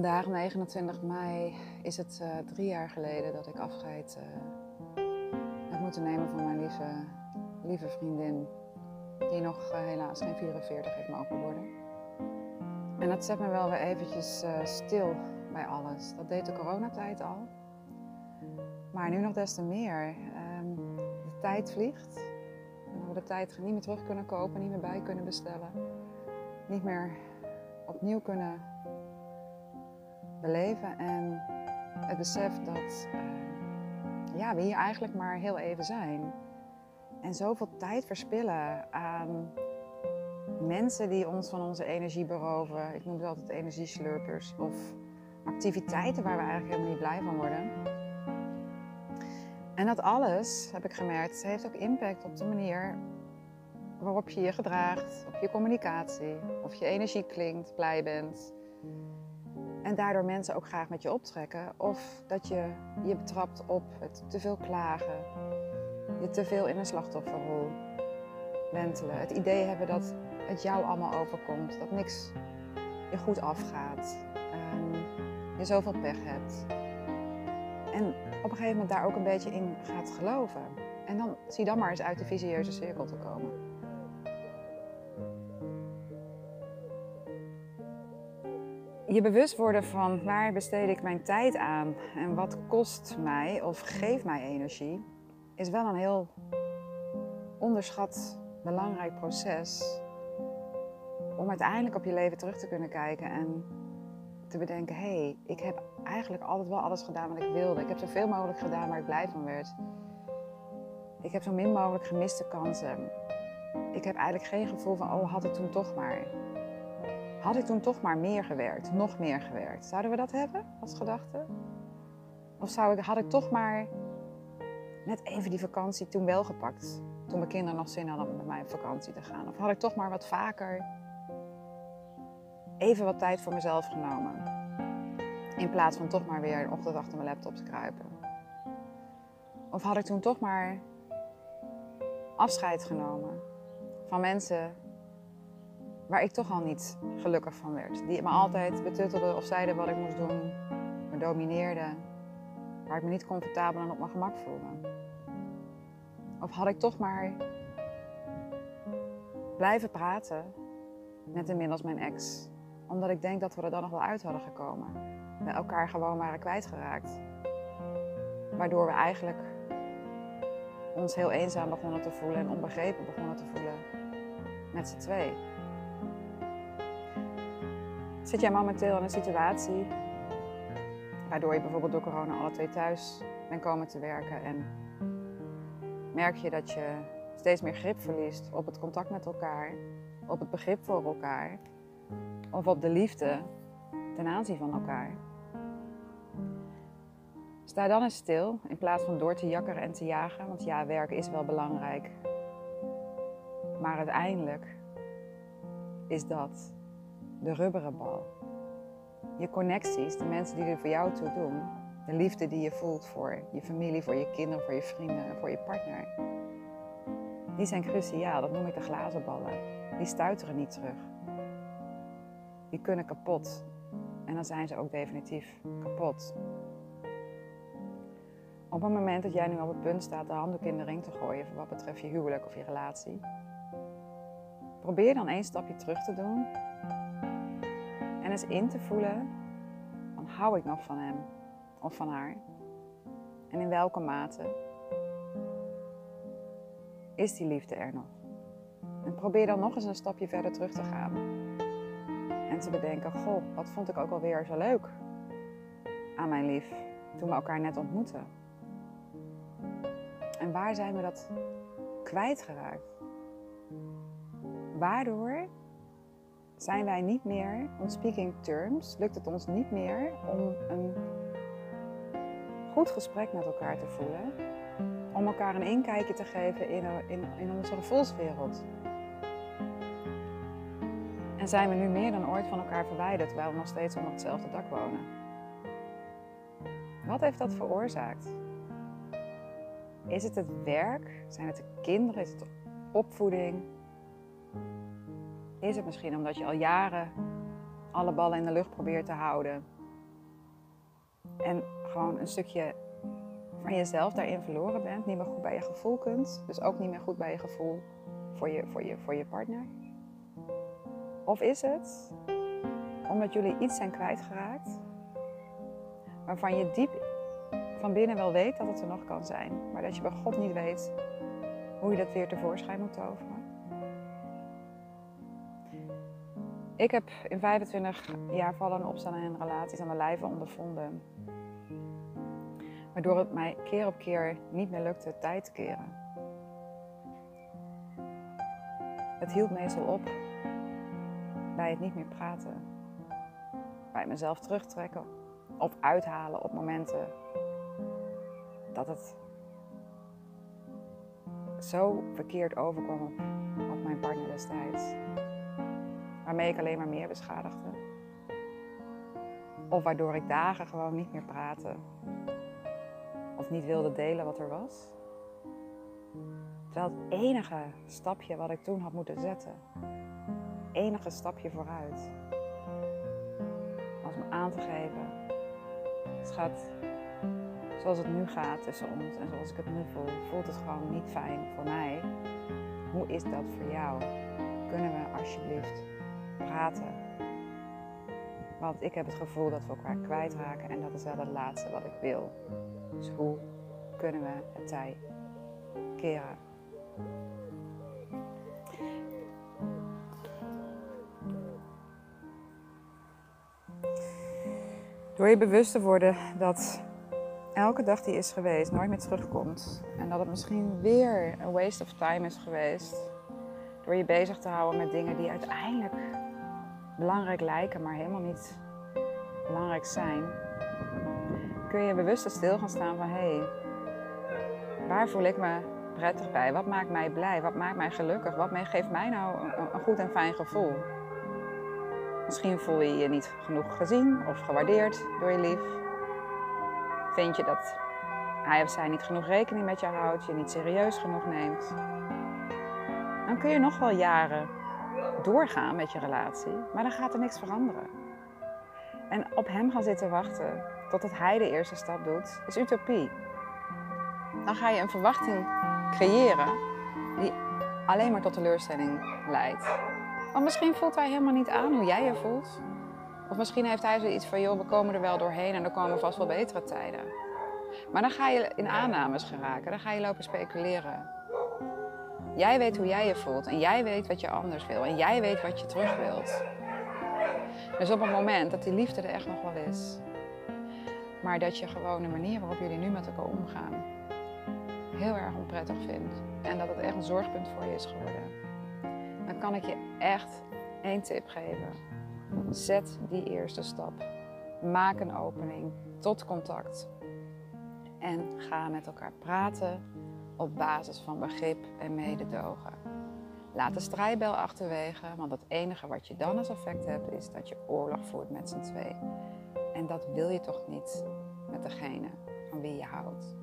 Vandaag, 29 mei, is het uh, drie jaar geleden dat ik afscheid uh, heb moeten nemen van mijn lieve, lieve vriendin. Die nog uh, helaas geen 44 heeft mogen worden. En dat zet me wel weer eventjes stil bij alles. Dat deed de coronatijd al. Maar nu nog des te meer. Um, de tijd vliegt. En we de tijd niet meer terug kunnen kopen, niet meer bij kunnen bestellen. Niet meer opnieuw kunnen beleven. En het besef dat uh, ja, we hier eigenlijk maar heel even zijn. En zoveel tijd verspillen aan mensen die ons van onze energie beroven. Ik noem het altijd energieslurpers. Of activiteiten waar we eigenlijk helemaal niet blij van worden. En dat alles, heb ik gemerkt, heeft ook impact op de manier waarop je je gedraagt, op je communicatie, of je energie klinkt, blij bent. En daardoor mensen ook graag met je optrekken. Of dat je je betrapt op het te veel klagen, je te veel in een slachtofferrol wentelen. Het idee hebben dat het jou allemaal overkomt, dat niks je goed afgaat, um, je zoveel pech hebt. En op een gegeven moment daar ook een beetje in gaat geloven. En dan zie dan maar eens uit de visieuze cirkel te komen. Je bewust worden van waar besteed ik mijn tijd aan en wat kost mij of geeft mij energie, is wel een heel onderschat belangrijk proces om uiteindelijk op je leven terug te kunnen kijken en te bedenken: hé, hey, ik heb eigenlijk altijd wel alles gedaan wat ik wilde. Ik heb zoveel mogelijk gedaan waar ik blij van werd. Ik heb zo min mogelijk gemiste kansen. Ik heb eigenlijk geen gevoel van: oh, had ik toen toch maar. Had ik toen toch maar meer gewerkt, nog meer gewerkt? Zouden we dat hebben als gedachte? Of zou ik, had ik toch maar net even die vakantie toen wel gepakt? Toen mijn kinderen nog zin hadden om met mij op vakantie te gaan? Of had ik toch maar wat vaker even wat tijd voor mezelf genomen? In plaats van toch maar weer een ochtend achter mijn laptop te kruipen. Of had ik toen toch maar afscheid genomen van mensen waar ik toch al niet gelukkig van werd. Die me altijd betuttelden of zeiden wat ik moest doen, me domineerden, waar ik me niet comfortabel en op mijn gemak voelde. Of had ik toch maar blijven praten met inmiddels mijn ex, omdat ik denk dat we er dan nog wel uit hadden gekomen. We elkaar gewoon waren kwijtgeraakt. Waardoor we eigenlijk ons heel eenzaam begonnen te voelen en onbegrepen begonnen te voelen met z'n twee. Zit jij momenteel in een situatie waardoor je bijvoorbeeld door corona alle twee thuis bent komen te werken en merk je dat je steeds meer grip verliest op het contact met elkaar, op het begrip voor elkaar of op de liefde ten aanzien van elkaar? Sta dan eens stil in plaats van door te jakkeren en te jagen, want ja, werken is wel belangrijk. Maar uiteindelijk is dat de rubberen bal. Je connecties, de mensen die er voor jou toe doen, de liefde die je voelt voor je familie, voor je kinderen, voor je vrienden en voor je partner, die zijn cruciaal. Dat noem ik de glazen ballen. Die stuiteren niet terug. Die kunnen kapot. En dan zijn ze ook definitief kapot. Op het moment dat jij nu op het punt staat de handdoek in de ring te gooien voor wat betreft je huwelijk of je relatie, probeer dan één stapje terug te doen en eens in te voelen van hou ik nog van hem of van haar? En in welke mate is die liefde er nog? En probeer dan nog eens een stapje verder terug te gaan. En te bedenken, goh, wat vond ik ook alweer zo leuk aan mijn lief toen we elkaar net ontmoetten. En waar zijn we dat kwijtgeraakt? Waardoor zijn wij niet meer, on speaking terms, lukt het ons niet meer om een goed gesprek met elkaar te voelen. Om elkaar een inkijkje te geven in, in, onze gevoelswereld. En zijn we nu meer dan ooit van elkaar verwijderd terwijl we nog steeds onder hetzelfde dak wonen? Wat heeft dat veroorzaakt? Is het het werk? Zijn het de kinderen? Is het de opvoeding? Is het misschien omdat je al jaren alle ballen in de lucht probeert te houden En gewoon een stukje van jezelf daarin verloren bent. Niet meer goed bij je gevoel kunt. Dus ook niet meer goed bij je gevoel voor je, voor je, voor je partner. Of is het omdat jullie iets zijn kwijtgeraakt waarvan je diep van binnen wel weet dat het er nog kan zijn, maar dat je bij God niet weet hoe je dat weer tevoorschijn moet toveren. Ik heb in 25 jaar vallen en opstaan in relaties aan de lijve ondervonden. Waardoor het mij keer op keer niet meer lukte tijd te keren. Het hield meestal op bij het niet meer praten. Bij mezelf terugtrekken of uithalen op momenten dat het zo verkeerd overkwam op mijn partner destijds. Waarmee ik alleen maar meer beschadigde. Of waardoor ik dagen gewoon niet meer praatte. Of niet wilde delen wat er was. Terwijl het enige stapje wat ik toen had moeten zetten, enige stapje vooruit, was om aan te geven: Schat, zoals het nu gaat tussen ons en zoals ik het nu voel, voelt het gewoon niet fijn voor mij. Hoe is dat voor jou? Kunnen we alsjeblieft praten? Want ik heb het gevoel dat we elkaar kwijtraken en dat is wel het laatste wat ik wil. Dus hoe kunnen we het tij keren? Door je bewust te worden dat elke dag die is geweest nooit meer terugkomt. En dat het misschien weer een waste of time is geweest. Door je bezig te houden met dingen die uiteindelijk belangrijk lijken, maar helemaal niet belangrijk zijn. Kun je bewust stil gaan staan van hé, hey, waar voel ik me prettig bij? Wat maakt mij blij? Wat maakt mij gelukkig? Wat geeft mij nou een goed en fijn gevoel? Misschien voel je je niet genoeg gezien of gewaardeerd door je lief. Vind je dat hij of zij niet genoeg rekening met je houdt, je niet serieus genoeg neemt. Dan kun je nog wel jaren doorgaan met je relatie, maar dan gaat er niks veranderen. En op hem gaan zitten wachten totdat hij de eerste stap doet, is utopie. Dan ga je een verwachting creëren die alleen maar tot teleurstelling leidt. Want misschien voelt hij helemaal niet aan hoe jij je voelt. Of misschien heeft hij zoiets van, joh, we komen er wel doorheen en er komen vast wel betere tijden. Maar dan ga je in aannames geraken, dan ga je lopen speculeren. Jij weet hoe jij je voelt en jij weet wat je anders wil en jij weet wat je terug wilt. Dus op het moment dat die liefde er echt nog wel is, maar dat je gewoon de manier waarop jullie nu met elkaar omgaan heel erg onprettig vindt en dat het echt een zorgpunt voor je is geworden, dan kan ik je echt één tip geven. Zet die eerste stap. Maak een opening tot contact. En ga met elkaar praten op basis van begrip en mededogen. Laat de strijdbel achterwege, want het enige wat je dan als effect hebt is dat je oorlog voert met z'n twee. En dat wil je toch niet met degene van wie je houdt.